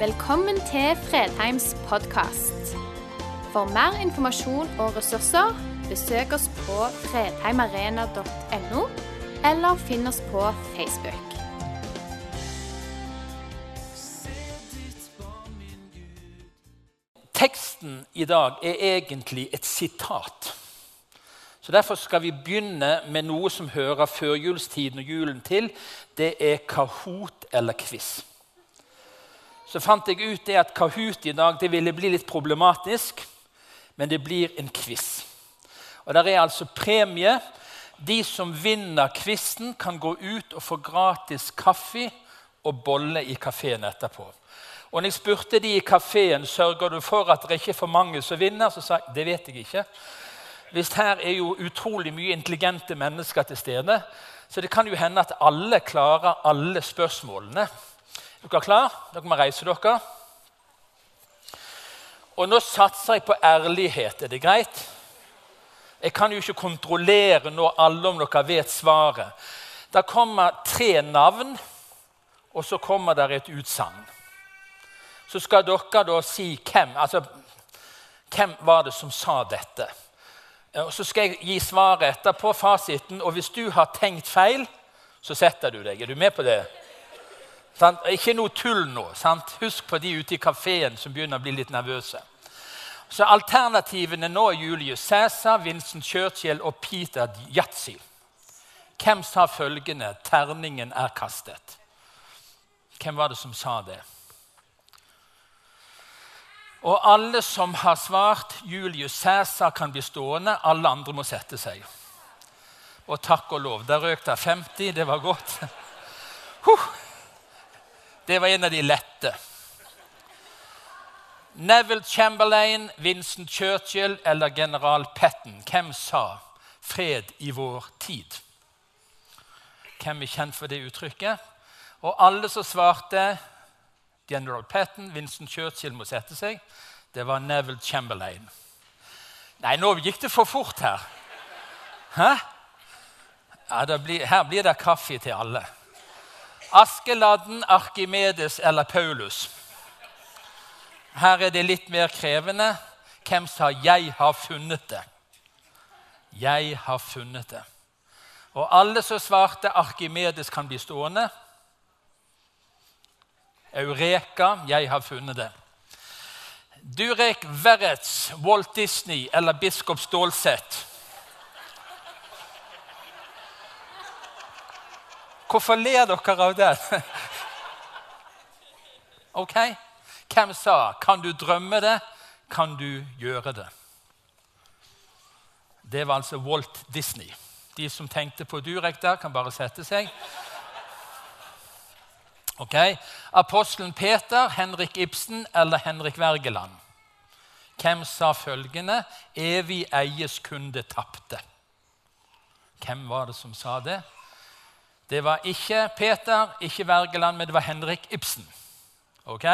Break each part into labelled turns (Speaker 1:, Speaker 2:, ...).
Speaker 1: Velkommen til Fredheims podkast. For mer informasjon og ressurser, besøk oss på fredheimarena.no, eller finn oss på Facebook.
Speaker 2: Teksten i dag er egentlig et sitat. Så Derfor skal vi begynne med noe som hører førjulstiden og julen til. Det er Kahoot eller quiz. Så fant jeg ut det at Kahoot i dag det ville bli litt problematisk, men det blir en quiz. Og Der er altså premie. De som vinner quizen, kan gå ut og få gratis kaffe og bolle i kafeen etterpå. Og når jeg spurte de i kafeen sørger du for at det ikke er for mange som vinner, så sa jeg det vet jeg ikke. Hvis her er jo utrolig mye intelligente mennesker til stede, så det kan jo hende at alle klarer alle spørsmålene. Er dere klar? Dere må reise dere. Og nå satser jeg på ærlighet. Er det greit? Jeg kan jo ikke kontrollere nå alle om dere vet svaret. Det kommer tre navn, og så kommer det et utsagn. Så skal dere da si hvem altså, hvem var det som sa dette. Og Så skal jeg gi svaret etterpå, fasiten. Og hvis du har tenkt feil, så setter du deg. Er du med på det? Sant? Ikke noe tull nå. Sant? Husk på de ute i kafeen som begynner å bli litt nervøse. Så Alternativene nå er Julius Cæsar, Vincent Churchill og Peter Yatzy. Hvem sa følgende 'Terningen er kastet'? Hvem var det som sa det? Og alle som har svart Julius Cæsar kan bli stående, alle andre må sette seg. Og takk og lov, der røk det 50. Det var godt. Huh. Det var en av de lette. Neville Chamberlain, Vincent Churchill eller general Petten. Hvem sa 'fred i vår tid'? Hvem er kjent for det uttrykket? Og alle som svarte General Petten, Vincent Churchill må sette seg. Det var Neville Chamberlain. Nei, nå gikk det for fort her. Hæ? Ja, blir, her blir det kaffe til alle. Askeladden, Arkimedes eller Paulus? Her er det litt mer krevende. Hvem sa 'jeg har funnet det'? Jeg har funnet det. Og alle som svarte Arkimedes kan bli stående. Eureka, jeg har funnet det. Durek Verrets, Walt Disney eller biskop Stålsett? Hvorfor ler dere av det? Ok, Hvem sa 'kan du drømme det, kan du gjøre det'? Det var altså Walt Disney. De som tenkte på Durek der, kan bare sette seg. Ok, Apostelen Peter, Henrik Ibsen eller Henrik Wergeland? Hvem sa følgende 'Evig eies kunde tapte'? Hvem var det som sa det? Det var ikke Peter, ikke Wergeland, men det var Henrik Ibsen. Ok?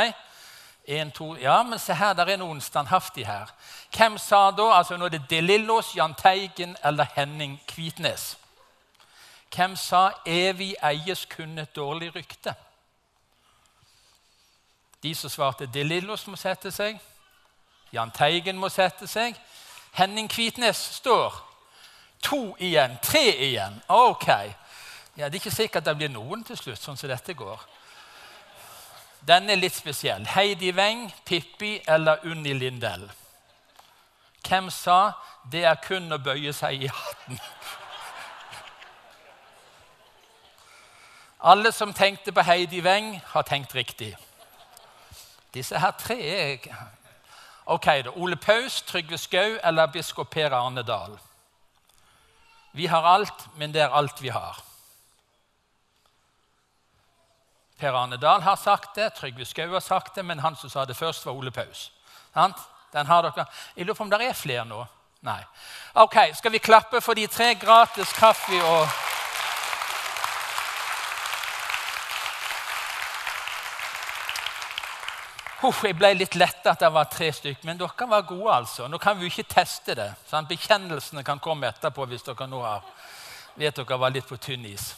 Speaker 2: En, to, ja, men se her, der er noen standhaftig her. Hvem sa da altså Nå er det De Lillos, Jahn Teigen eller Henning Kvitnes. Hvem sa 'evig eies kun et dårlig rykte'? De som svarte De Lillos, må sette seg. Jahn Teigen må sette seg. Henning Kvitnes står. To igjen. Tre igjen. Ok. Ja, Det er ikke sikkert det blir noen til slutt, sånn som dette går. Denne er litt spesiell. Heidi Weng, Pippi eller Unni Lindell? Hvem sa 'det er kun å bøye seg i hatten'? Alle som tenkte på Heidi Weng, har tenkt riktig. Disse her tre er Ok, da. Ole Paus, Trygve Skau eller biskop Per Arne Dahl? Vi har alt, men det er alt vi har. Per Arne Dahl har sagt det, Trygve Skau har sagt det, men han som sa det først, var Ole Paus. Den har dere. Jeg lurer på om det er flere nå. Nei. Ok, Skal vi klappe for de tre? Gratis kaffe og Uff, jeg ble litt letta at det var tre stykker, men dere var gode. altså. Nå kan vi jo ikke teste det. Sant? Bekjennelsene kan komme etterpå hvis dere nå har vet dere var litt på tynn is.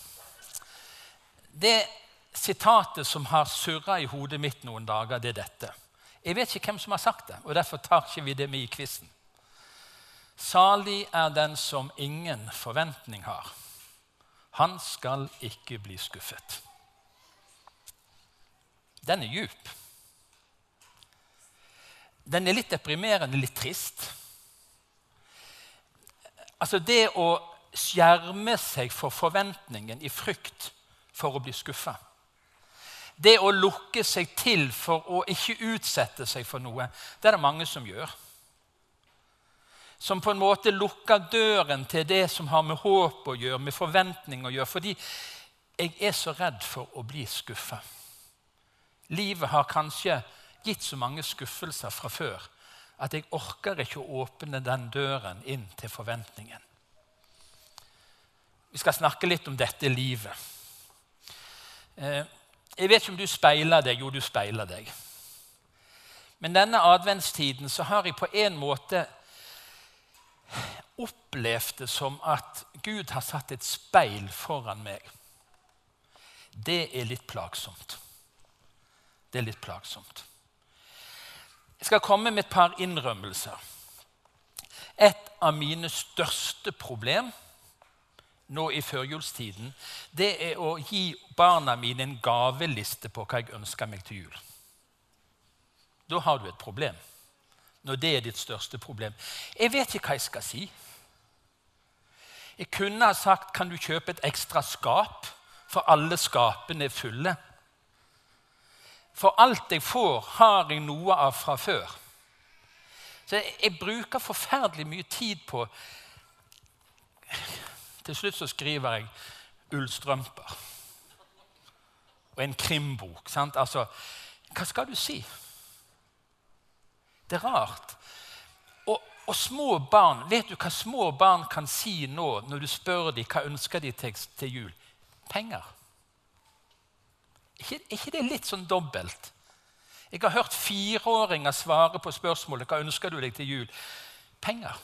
Speaker 2: Det sitatet som har surra i hodet mitt noen dager, det er dette. Jeg vet ikke hvem som har sagt det, og derfor tar ikke vi det med i quizen. Salig er den som ingen forventning har. Han skal ikke bli skuffet. Den er djup. Den er litt deprimerende, litt trist. Altså det å skjerme seg for forventningen i frykt for å bli skuffa. Det å lukke seg til for å ikke utsette seg for noe, det er det mange som gjør. Som på en måte lukker døren til det som har med håp å gjøre, med forventning å gjøre. Fordi jeg er så redd for å bli skuffa. Livet har kanskje gitt så mange skuffelser fra før at jeg orker ikke å åpne den døren inn til forventningen. Vi skal snakke litt om dette livet. Eh, jeg vet ikke om du speiler deg. Jo, du speiler deg. Men denne adventstiden så har jeg på en måte opplevd det som at Gud har satt et speil foran meg. Det er litt plagsomt. Det er litt plagsomt. Jeg skal komme med et par innrømmelser. Et av mine største problem nå i førjulstiden, det er å gi barna mine en gaveliste på hva jeg ønsker meg til jul. Da har du et problem. Når det er ditt største problem. Jeg vet ikke hva jeg skal si. Jeg kunne ha sagt kan du kjøpe et ekstra skap, for alle skapene er fulle. For alt jeg får, har jeg noe av fra før. Så jeg, jeg bruker forferdelig mye tid på Til slutt så skriver jeg ullstrømper og en krimbok. Sant? Altså, hva skal du si? Det er rart. Og, og, små barn, Vet du hva små barn kan si nå når du spør dem hva ønsker de til, til jul? Penger ikke, ikke det litt sånn dobbelt? Jeg har hørt fireåringer svare på spørsmålet hva ønsker du deg til jul. Penger.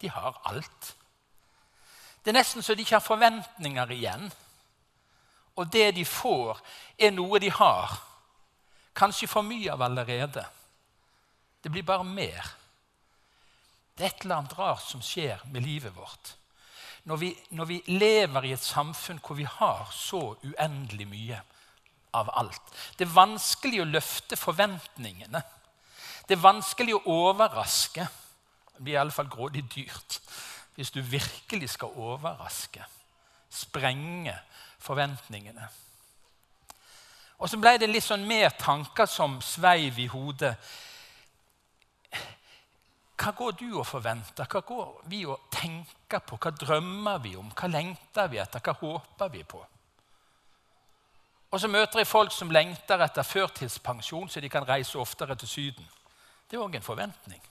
Speaker 2: De har alt. Det er nesten så de ikke har forventninger igjen. Og det de får, er noe de har. Kanskje for mye av allerede. Det blir bare mer. Det er et eller annet rart som skjer med livet vårt. Når vi, når vi lever i et samfunn hvor vi har så uendelig mye av alt. Det er vanskelig å løfte forventningene. Det er vanskelig å overraske. Det blir iallfall grådig dyrt hvis du virkelig skal overraske. Sprenge forventningene. Og så ble det litt sånn mer tanker som sveiv i hodet. Hva går du og forventer? Hva går vi og tenker på? Hva drømmer vi om? Hva lengter vi etter? Hva håper vi på? Og så møter jeg folk som lengter etter førtidspensjon, så de kan reise oftere til Syden. Det er òg en forventning.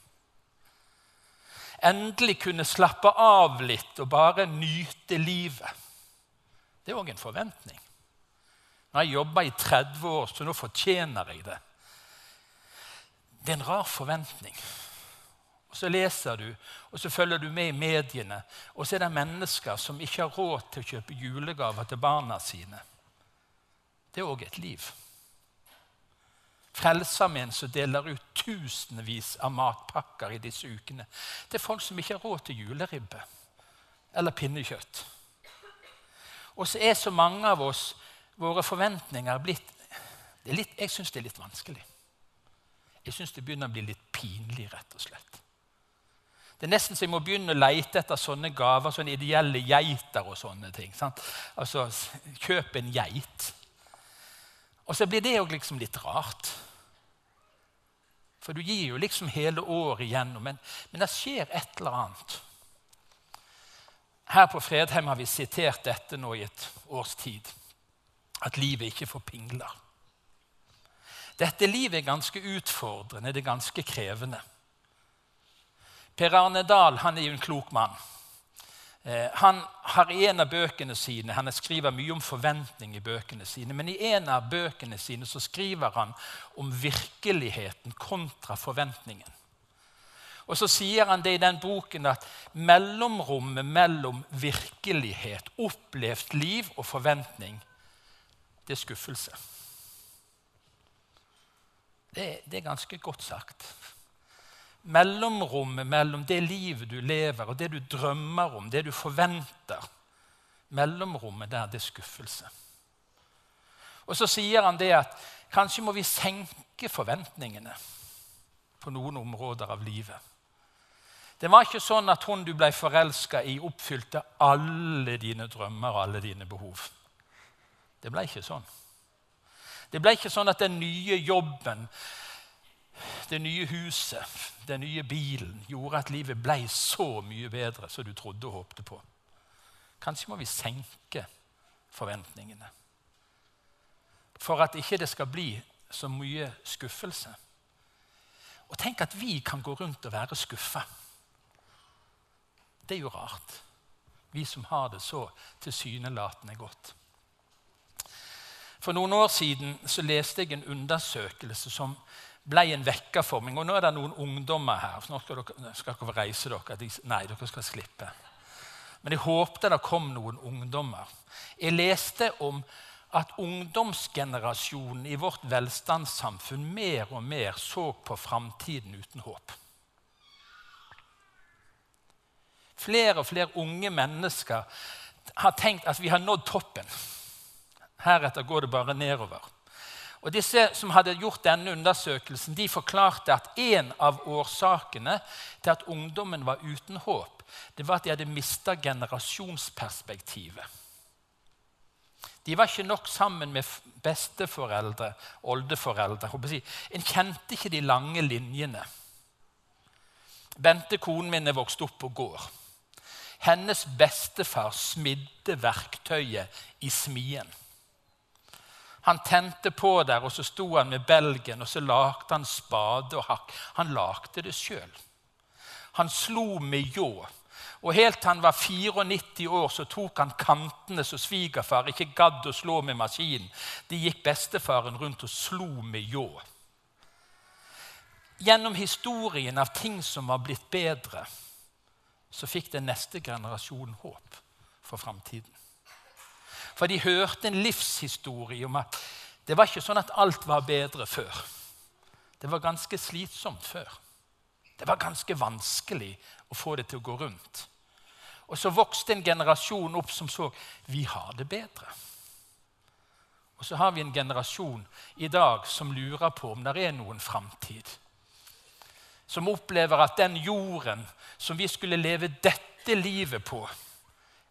Speaker 2: Endelig kunne slappe av litt og bare nyte livet. Det er òg en forventning. Nå har jeg jobba i 30 år, så nå fortjener jeg det. Det er en rar forventning. Og Så leser du, og så følger du med i mediene, og så er det mennesker som ikke har råd til å kjøpe julegaver til barna sine det er òg et liv. Frelsesarmeen som deler ut tusenvis av matpakker i disse ukene. Er folk som ikke har råd til juleribbe eller pinnekjøtt. Og så er så mange av oss, våre forventninger, blitt litt, Jeg syns det er litt vanskelig. Jeg syns det begynner å bli litt pinlig, rett og slett. Det er nesten så jeg må begynne å leite etter sånne gaver, sånne ideelle geiter og sånne ting. Sant? Altså, Kjøp en geit. Og så blir det jo liksom litt rart. For du gir jo liksom hele året igjennom. Men, men det skjer et eller annet. Her på Fredheim har vi sitert dette nå i et års tid. At livet ikke får pingler. Dette livet er ganske utfordrende, det er ganske krevende. Per Arne Dahl han er jo en klok mann. Eh, han har i en av bøkene sine, han skriver mye om forventning i bøkene sine, men i en av bøkene sine så skriver han om virkeligheten kontra forventningen. Og så sier han det i den boken at mellomrommet mellom virkelighet, opplevd liv og forventning, det er skuffelse. Det, det er ganske godt sagt. Mellomrommet mellom det livet du lever, og det du drømmer om, det du forventer Mellomrommet der, det er skuffelse. Og så sier han det at kanskje må vi senke forventningene på noen områder av livet. Det var ikke sånn at hun du ble forelska i, oppfylte alle dine drømmer og alle dine behov. Det ble ikke sånn. Det ble ikke sånn at den nye jobben, det nye huset, den nye bilen gjorde at livet ble så mye bedre som du trodde og håpte på. Kanskje må vi senke forventningene for at ikke det skal bli så mye skuffelse. Og tenk at vi kan gå rundt og være skuffa. Det er jo rart, vi som har det så tilsynelatende godt. For noen år siden så leste jeg en undersøkelse som ble en vekker for meg. Og nå er det noen ungdommer her. Nå skal dere, skal dere reise dere. Nei, dere skal slippe. Men jeg håpte det kom noen ungdommer. Jeg leste om at ungdomsgenerasjonen i vårt velstandssamfunn mer og mer så på framtiden uten håp. Flere og flere unge mennesker har tenkt at vi har nådd toppen. Heretter går det bare nedover. Og Disse som hadde gjort denne undersøkelsen, de forklarte at en av årsakene til at ungdommen var uten håp, det var at de hadde mista generasjonsperspektivet. De var ikke nok sammen med besteforeldre, oldeforeldre. En kjente ikke de lange linjene. Bente, konen min, er vokst opp på gård. Hennes bestefar smidde verktøyet i smien. Han tente på der, og så sto han med belgen og så lagde han spade og hakk. Han lagde det sjøl. Han slo med ljå. Og Helt til han var 94 år, så tok han kantene så svigerfar ikke gadd å slå med maskinen. De gikk bestefaren rundt og slo med ljå. Gjennom historien av ting som var blitt bedre, så fikk den neste generasjon håp for framtiden. For de hørte en livshistorie om at det var ikke sånn at alt var bedre før. Det var ganske slitsomt før. Det var ganske vanskelig å få det til å gå rundt. Og så vokste en generasjon opp som så vi har det bedre. Og så har vi en generasjon i dag som lurer på om det er noen framtid. Som opplever at den jorden som vi skulle leve dette livet på,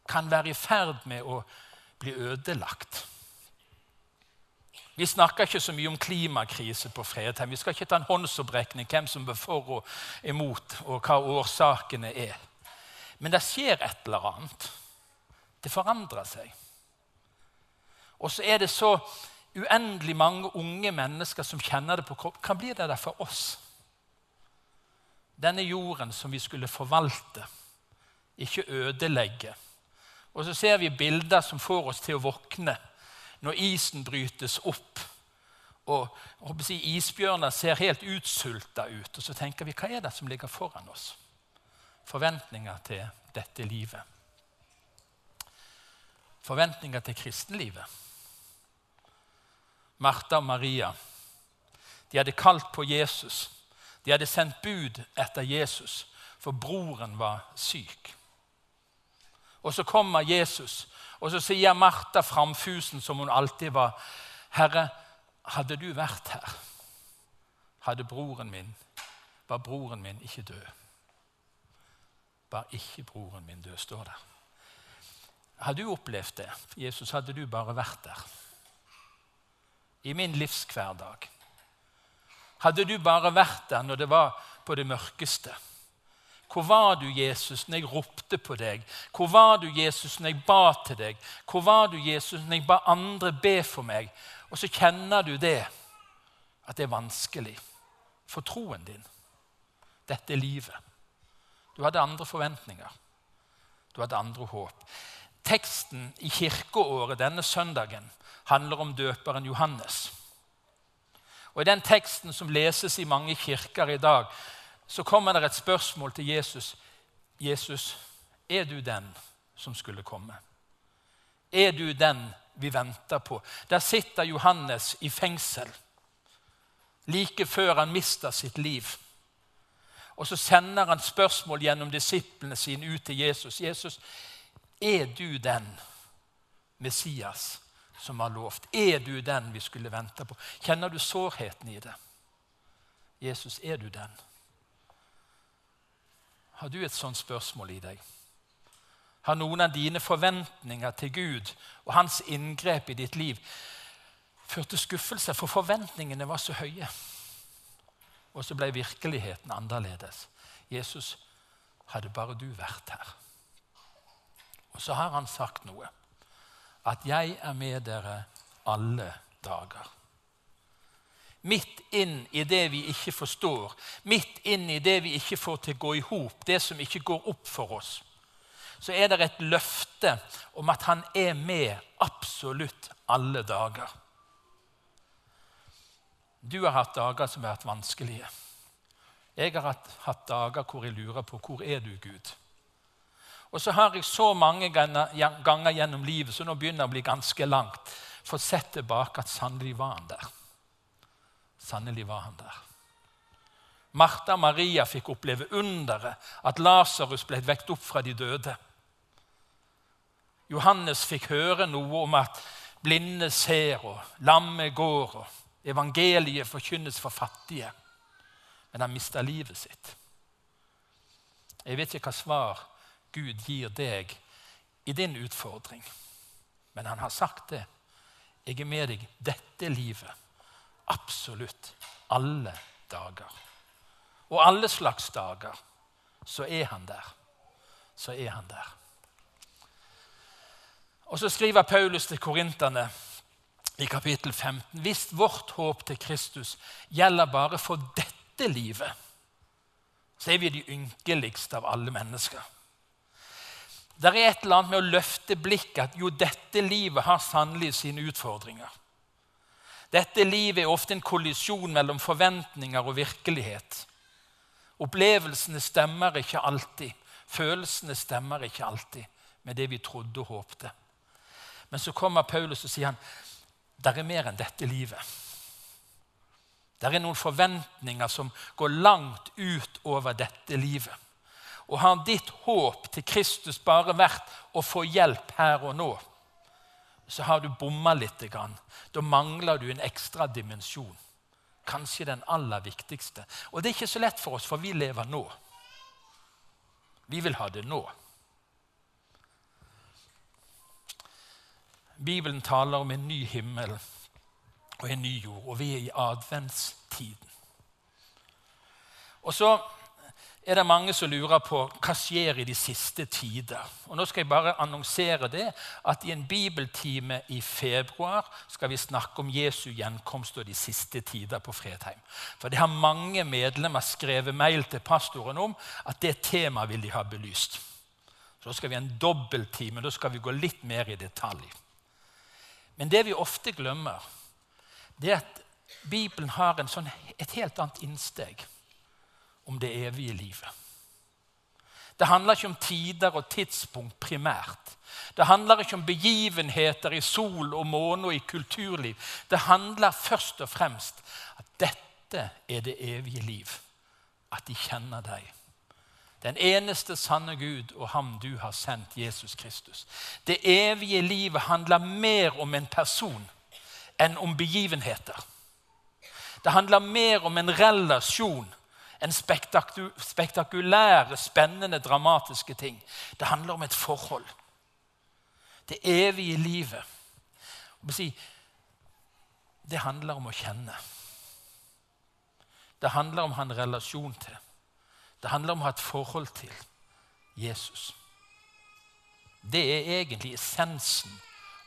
Speaker 2: kan være i ferd med å bli ødelagt. Vi snakker ikke så mye om klimakrise på Fredheim. Vi skal ikke ta en håndsopprekning hvem som er for og imot, og hva årsakene er. Men det skjer et eller annet. Det forandrer seg. Og så er det så uendelig mange unge mennesker som kjenner det på kropp. Hva blir det der for oss? Denne jorden som vi skulle forvalte, ikke ødelegge. Og så ser vi bilder som får oss til å våkne når isen brytes opp. Og si, Isbjørner ser helt utsulta ut. Og så tenker vi hva er det som ligger foran oss? Forventninger til dette livet. Forventninger til kristenlivet. Martha og Maria de hadde kalt på Jesus. De hadde sendt bud etter Jesus, for broren var syk. Og så kommer Jesus, og så sier Martha framfusen som hun alltid var, 'Herre, hadde du vært her, hadde broren min, var broren min ikke død.' Var ikke broren min død, står der. Har du opplevd det? Jesus, hadde du bare vært der? I min livshverdag. Hadde du bare vært der når det var på det mørkeste? Hvor var du, Jesus, når jeg ropte på deg? Hvor var du, Jesus, når jeg ba til deg? Hvor var du, Jesus, når jeg ba andre be for meg? Og så kjenner du det, at det er vanskelig for troen din. Dette er livet. Du hadde andre forventninger. Du hadde andre håp. Teksten i kirkeåret denne søndagen handler om døperen Johannes. Og I den teksten som leses i mange kirker i dag, så kommer det et spørsmål til Jesus. Jesus, er du den som skulle komme? Er du den vi venter på. Der sitter Johannes i fengsel like før han mister sitt liv. Og så sender han spørsmål gjennom disiplene sine ut til Jesus. Jesus, er du den Messias som har lovt? Er du den vi skulle vente på? Kjenner du sårheten i det? Jesus, er du den? Har du et sånt spørsmål i deg? Har noen av dine forventninger til Gud og hans inngrep i ditt liv ført til skuffelse? For forventningene var så høye. Og så ble virkeligheten annerledes. Jesus, hadde bare du vært her. Og så har han sagt noe. At 'jeg er med dere alle dager'. Midt inn i det vi ikke forstår, midt inn i det vi ikke får til å gå i hop, det som ikke går opp for oss, så er det et løfte om at han er med absolutt alle dager. Du har hatt dager som har vært vanskelige. Jeg har hatt, hatt dager hvor jeg lurer på hvor er du, Gud? Og så har jeg så mange ganger gjennom livet, så nå begynner det å bli ganske langt, fått sett tilbake at sannelig var han der. Sannelig var han der. Martha og Maria fikk oppleve underet, at Lasarus ble vekt opp fra de døde. Johannes fikk høre noe om at blinde ser og lamme går. og Evangeliet forkynnes for fattige, men han mista livet sitt. Jeg vet ikke hva svar Gud gir deg i din utfordring, men han har sagt det. Jeg er med deg dette livet, absolutt alle dager. Og alle slags dager så er han der. Så er han der. Og så skriver Paulus til korinterne i kapittel 15. Hvis vårt håp til Kristus gjelder bare for dette livet, så er vi de ynkeligste av alle mennesker. Det er et eller annet med å løfte blikket at jo, dette livet har sannelig sine utfordringer. Dette livet er ofte en kollisjon mellom forventninger og virkelighet. Opplevelsene stemmer ikke alltid. Følelsene stemmer ikke alltid med det vi trodde og håpte. Men så kommer Paulus og sier han, der er mer enn dette livet. Der er noen forventninger som går langt ut over dette livet. Og har ditt håp til Kristus bare vært å få hjelp her og nå, så har du bomma litt. Da mangler du en ekstra dimensjon. Kanskje den aller viktigste. Og det er ikke så lett for oss, for vi lever nå. Vi vil ha det nå. Bibelen taler om en ny himmel og en ny jord, og vi er i adventstiden. Og så er det mange som lurer på hva skjer i de siste tider. Og Nå skal jeg bare annonsere det, at i en bibeltime i februar skal vi snakke om Jesu gjenkomst og de siste tider på Fredheim. For det har mange medlemmer skrevet mail til pastoren om at det temaet vil de ha belyst. Så Da skal vi ha en dobbelttime. Da skal vi gå litt mer i detalj. Men det vi ofte glemmer, det er at Bibelen har sånn, et helt annet innsteg om det evige livet. Det handler ikke om tider og tidspunkt primært. Det handler ikke om begivenheter i sol og måne og i kulturliv. Det handler først og fremst at dette er det evige liv. At de kjenner deg. Den eneste sanne Gud og ham du har sendt, Jesus Kristus. Det evige livet handler mer om en person enn om begivenheter. Det handler mer om en relasjon enn spektakulære, spennende, dramatiske ting. Det handler om et forhold. Det evige livet. Det handler om å kjenne. Det handler om å ha en relasjon til. Det handler om å ha et forhold til Jesus. Det er egentlig essensen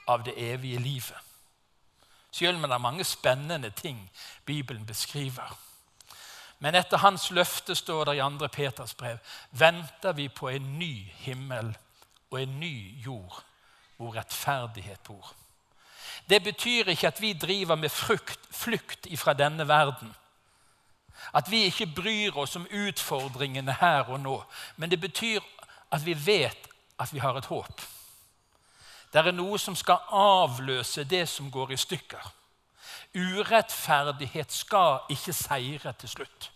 Speaker 2: av det evige livet. Selv om det er mange spennende ting Bibelen beskriver. Men etter hans løfte står det i 2. Peters brev venter vi på en ny himmel og en ny jord hvor rettferdighet bor. Det betyr ikke at vi driver med frukt, flukt fra denne verden. At vi ikke bryr oss om utfordringene her og nå. Men det betyr at vi vet at vi har et håp. Det er noe som skal avløse det som går i stykker. Urettferdighet skal ikke seire til slutt.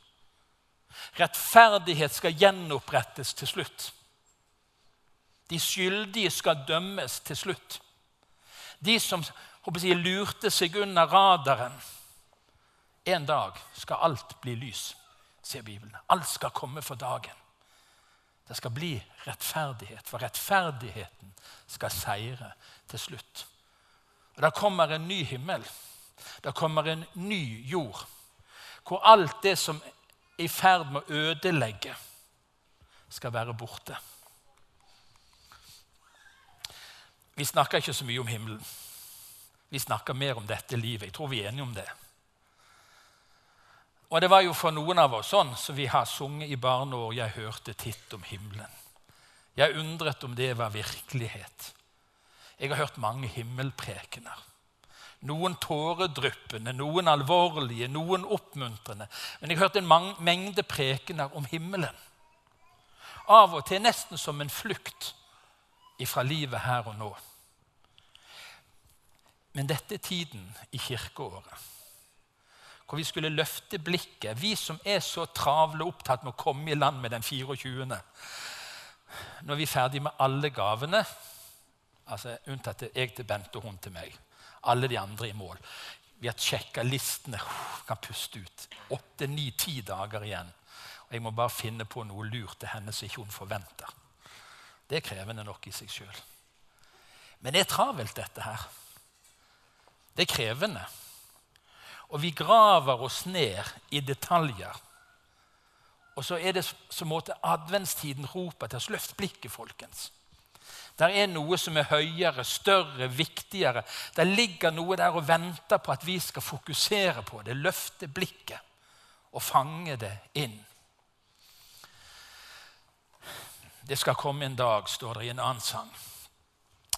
Speaker 2: Rettferdighet skal gjenopprettes til slutt. De skyldige skal dømmes til slutt. De som jeg, lurte seg under radaren En dag skal alt bli lys, sier Bibelen. Alt skal komme for dagen. Det skal bli rettferdighet, for rettferdigheten skal seire til slutt. Og Det kommer en ny himmel. Det kommer en ny jord, hvor alt det som er i ferd med å ødelegge, skal være borte. Vi snakker ikke så mye om himmelen. Vi snakker mer om dette livet. Jeg tror vi er enige om det. Og det var jo for noen av oss sånn som så vi har sunget i barneår 'Jeg hørte titt om himmelen'. Jeg undret om det var virkelighet. Jeg har hørt mange himmelprekener. Noen tåredryppende, noen alvorlige, noen oppmuntrende. Men jeg hørte en mengde prekener om himmelen. Av og til nesten som en flukt ifra livet her og nå. Men dette er tiden i kirkeåret hvor vi skulle løfte blikket, vi som er så travle opptatt med å komme i land med den 24. Når vi er ferdig med alle gavene, altså unntatt jeg til Bente og hun til meg, alle de andre i mål Vi har sjekka listene, kan puste ut. Åtte, ni, ti dager igjen. Og Jeg må bare finne på noe lurt til henne som ikke hun forventer. Det er krevende nok i seg sjøl. Men det er travelt, dette her. Det er krevende. Og vi graver oss ned i detaljer. Og så er det som måte adventstiden roper til oss. Løft blikket, folkens. Det er noe som er høyere, større, viktigere. Det ligger noe der og venter på at vi skal fokusere på det, løfte blikket og fange det inn. Det skal komme en dag, står det i en annen sang,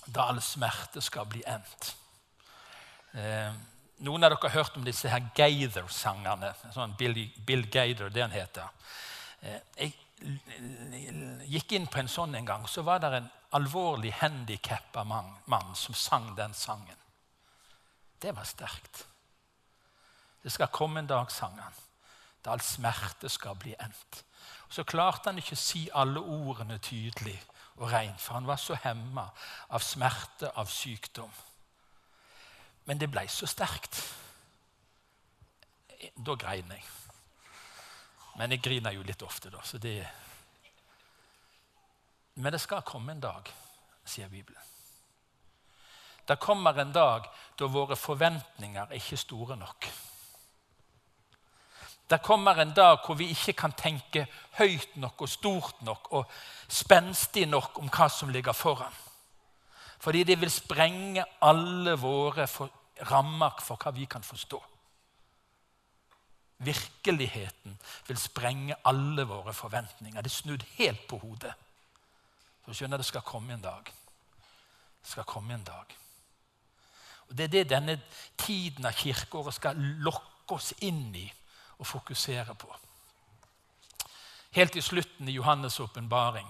Speaker 2: da all smerte skal bli endt. Eh, noen av dere har hørt om disse her Gaither-sangerne. Sånn Bill, Bill Gaither, det han heter. Eh, jeg gikk inn på en sånn en gang, så var det en alvorlig handikappa mann, mann som sang den sangen. Det var sterkt. Det skal komme en dag, sang han, da all smerte skal bli endt. Så klarte han ikke å si alle ordene tydelig og reint, for han var så hemma av smerte, av sykdom. Men det ble så sterkt. Da grein jeg. Men jeg griner jo litt ofte, da. så det... Men det skal komme en dag, sier Bibelen. Det kommer en dag da våre forventninger er ikke store nok. Det kommer en dag hvor vi ikke kan tenke høyt nok og stort nok og spenstig nok om hva som ligger foran. Fordi det vil sprenge alle våre rammer for hva vi kan forstå. Virkeligheten vil sprenge alle våre forventninger. Det er snudd helt på hodet. Så skjønner jeg det skal komme en dag. Det skal komme en dag. Og Det er det denne tiden av kirkeåret skal lokke oss inn i og fokusere på. Helt i slutten i Johannes' åpenbaring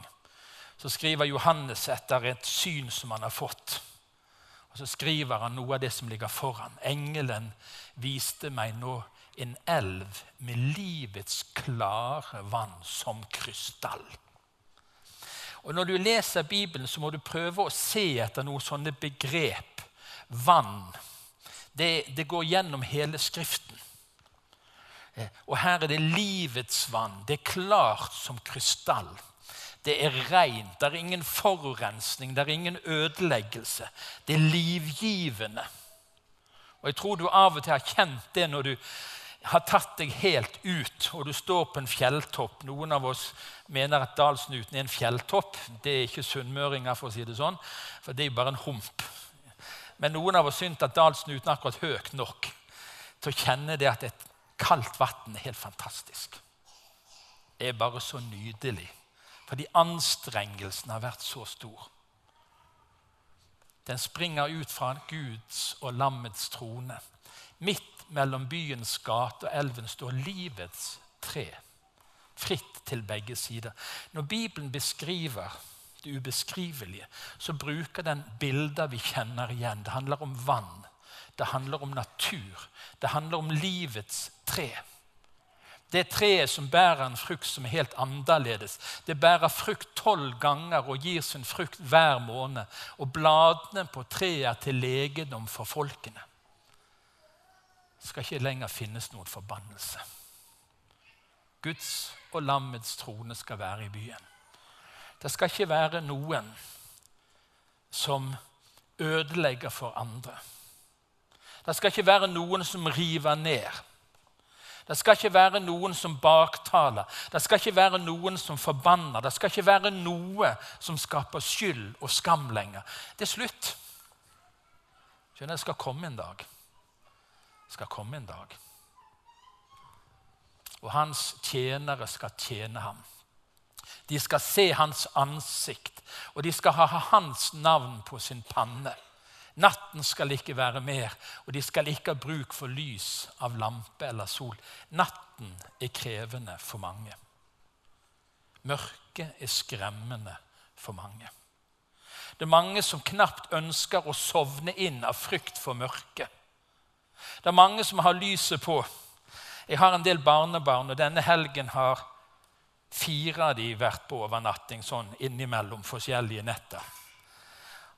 Speaker 2: så skriver Johannes etter et syn som han har fått. Og Så skriver han noe av det som ligger foran. Engelen viste meg nå en elv med livets klare vann som krystall. Og Når du leser Bibelen, så må du prøve å se etter noen sånne begrep. Vann. Det, det går gjennom hele Skriften. Eh, og her er det livets vann. Det er klart som krystall. Det er rent, det er ingen forurensning, det er ingen ødeleggelse. Det er livgivende. Og Jeg tror du av og til har kjent det når du har tatt deg helt ut og du står på en fjelltopp. Noen av oss mener at Dalsnuten er en fjelltopp. Det er ikke sunnmøringer, for å si det sånn, for det er jo bare en hump. Men noen av oss syns at Dalsnuten er akkurat høyt nok til å kjenne det at et kaldt vann er helt fantastisk. Det er bare så nydelig fordi anstrengelsen har vært så stor. Den springer ut fra Guds og lammets trone. Midt mellom byens gate og elven står livets tre, fritt til begge sider. Når Bibelen beskriver det ubeskrivelige, så bruker den bilder vi kjenner igjen. Det handler om vann, det handler om natur, det handler om livets tre. Det treet som bærer en frukt som er helt annerledes. Det bærer frukt tolv ganger og gir sin frukt hver måned. Og bladene på treet er til legedom for folkene. Skal ikke lenger finnes noen forbannelse. Guds og lammets trone skal være i byen. Det skal ikke være noen som ødelegger for andre. Det skal ikke være noen som river ned. Det skal ikke være noen som baktaler. Det skal ikke være noen som forbanner. Det skal ikke være noe som skaper skyld og skam lenger. Det er slutt. Skjønner, Det skal komme en dag. Skal komme en dag. Og hans tjenere skal tjene ham. De skal se hans ansikt, og de skal ha hans navn på sin panne. Natten skal ikke være mer, og de skal ikke ha bruk for lys av lampe eller sol. Natten er krevende for mange. Mørket er skremmende for mange. Det er mange som knapt ønsker å sovne inn av frykt for mørket. Det er mange som har lyset på. Jeg har en del barnebarn, og denne helgen har fire av de vært på overnatting sånn innimellom forskjellige netter.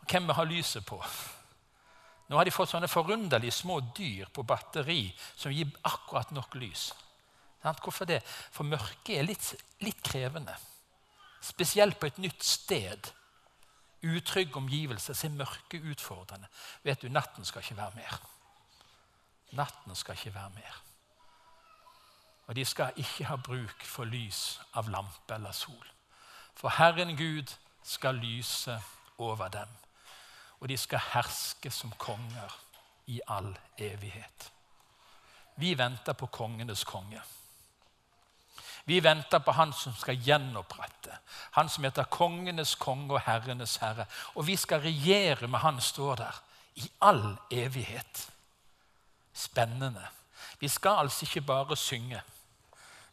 Speaker 2: Hvem har lyset på? Nå har de fått sånne forunderlige små dyr på batteri som gir akkurat nok lys. Hvorfor det? For mørket er litt, litt krevende. Spesielt på et nytt sted. Utrygge omgivelser. ser mørket utfordrende. Vet du, natten skal ikke være mer. Natten skal ikke være mer. Og de skal ikke ha bruk for lys av lampe eller sol. For Herren Gud skal lyse over dem og de skal herske som konger i all evighet. Vi venter på kongenes konge. Vi venter på han som skal gjenopprette, han som heter kongenes konge og herrenes herre. Og vi skal regjere med han, står der, i all evighet. Spennende. Vi skal altså ikke bare synge,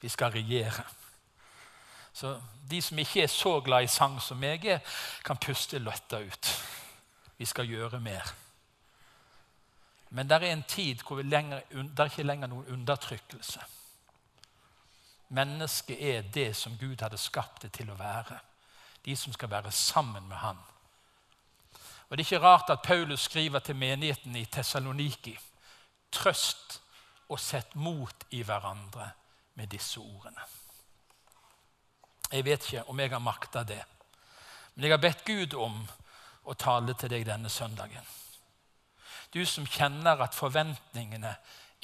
Speaker 2: vi skal regjere. Så de som ikke er så glad i sang som meg er, kan puste løtta ut. Vi skal gjøre mer. Men det er en tid hvor lenger, det er ikke lenger noen undertrykkelse. Mennesket er det som Gud hadde skapt det til å være. De som skal være sammen med Han. Og Det er ikke rart at Paulus skriver til menigheten i Tessaloniki trøst og sett mot i hverandre med disse ordene. Jeg vet ikke om jeg har makta det, men jeg har bedt Gud om å tale til deg denne søndagen. Du som kjenner at forventningene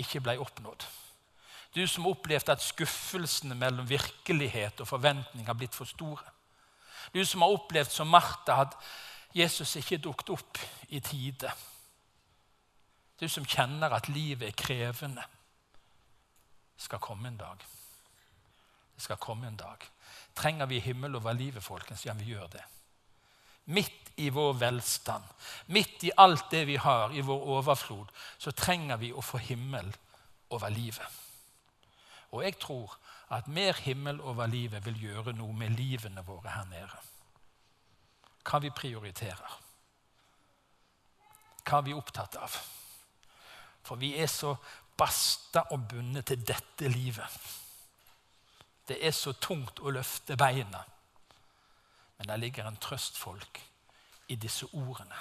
Speaker 2: ikke ble oppnådd. Du som opplevde at skuffelsene mellom virkelighet og forventning har blitt for store. Du som har opplevd som Martha at Jesus ikke dukket opp i tide. Du som kjenner at livet er krevende. Skal komme en dag. Det skal komme en dag. Trenger vi himmel over livet, folkens? Ja, vi gjør det midt i vår velstand, midt i alt det vi har, i vår overflod, så trenger vi å få himmel over livet. Og jeg tror at mer himmel over livet vil gjøre noe med livene våre her nede. Hva vi prioriterer. Hva vi er opptatt av. For vi er så basta og bundet til dette livet. Det er så tungt å løfte beina. Men der ligger en trøstfolk i disse ordene.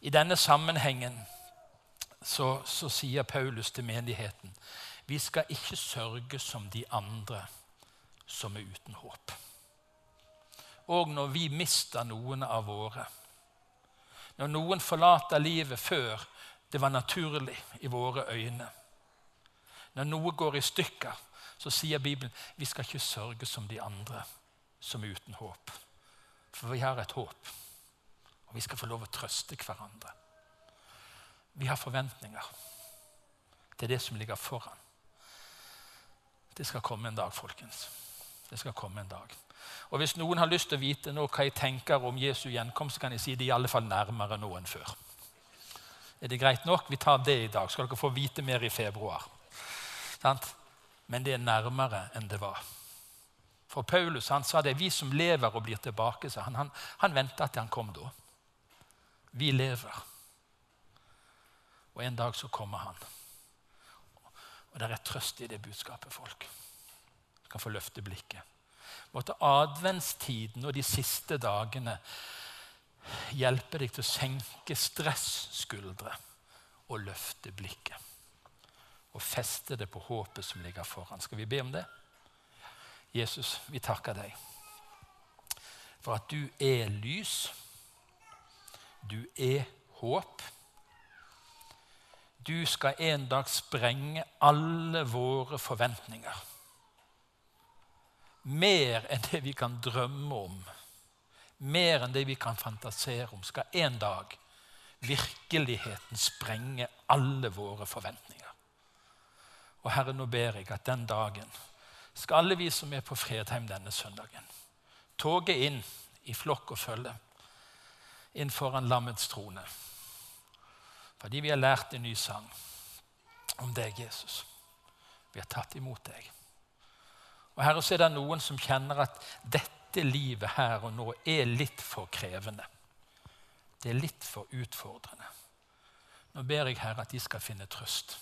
Speaker 2: I denne sammenhengen så, så sier Paulus til menigheten vi skal ikke sørge som de andre som er uten håp. Og når vi mister noen av våre, når noen forlater livet før det var naturlig i våre øyne, når noe går i stykker, så sier Bibelen vi skal ikke sørge som de andre som er uten håp. For vi har et håp, og vi skal få lov å trøste hverandre. Vi har forventninger til det som ligger foran. Det skal komme en dag, folkens. Det skal komme en dag. Og Hvis noen har lyst til å vite nå hva jeg tenker om Jesu gjenkomst, så kan jeg si det i alle fall nærmere nå enn før. Er det greit nok? Vi tar det i dag. Skal dere få vite mer i februar. Men det er nærmere enn det var. For Paulus han sa det er vi som lever og blir tilbake. Så han, han, han venta til han kom da. Vi lever. Og en dag så kommer han. Og det er trøst i det budskapet, folk. Du kan få løfte blikket. Måtte adventstiden og de siste dagene hjelpe deg til å senke stresskuldre og løfte blikket. Og feste det på håpet som ligger foran. Skal vi be om det? Jesus, vi takker deg for at du er lys. Du er håp. Du skal en dag sprenge alle våre forventninger. Mer enn det vi kan drømme om, mer enn det vi kan fantasere om, skal en dag virkeligheten sprenge alle våre forventninger. Og Herre, nå ber jeg at den dagen skal alle vi som er på Fredheim denne søndagen, toge inn i flokk og følge inn foran lammets trone. Fordi vi har lært en ny sang om deg, Jesus. Vi har tatt imot deg. Og Herre, så er det noen som kjenner at dette livet her og nå er litt for krevende. Det er litt for utfordrende. Nå ber jeg Herre at de skal finne trøst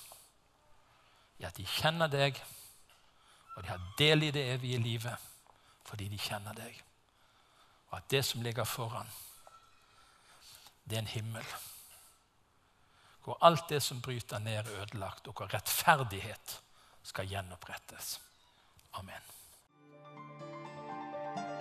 Speaker 2: i at de kjenner deg, og de har del i det evige livet fordi de kjenner deg. Og at det som ligger foran, det er en himmel. Hvor alt det som bryter ned, er ødelagt, og hvor rettferdighet skal gjenopprettes. Amen.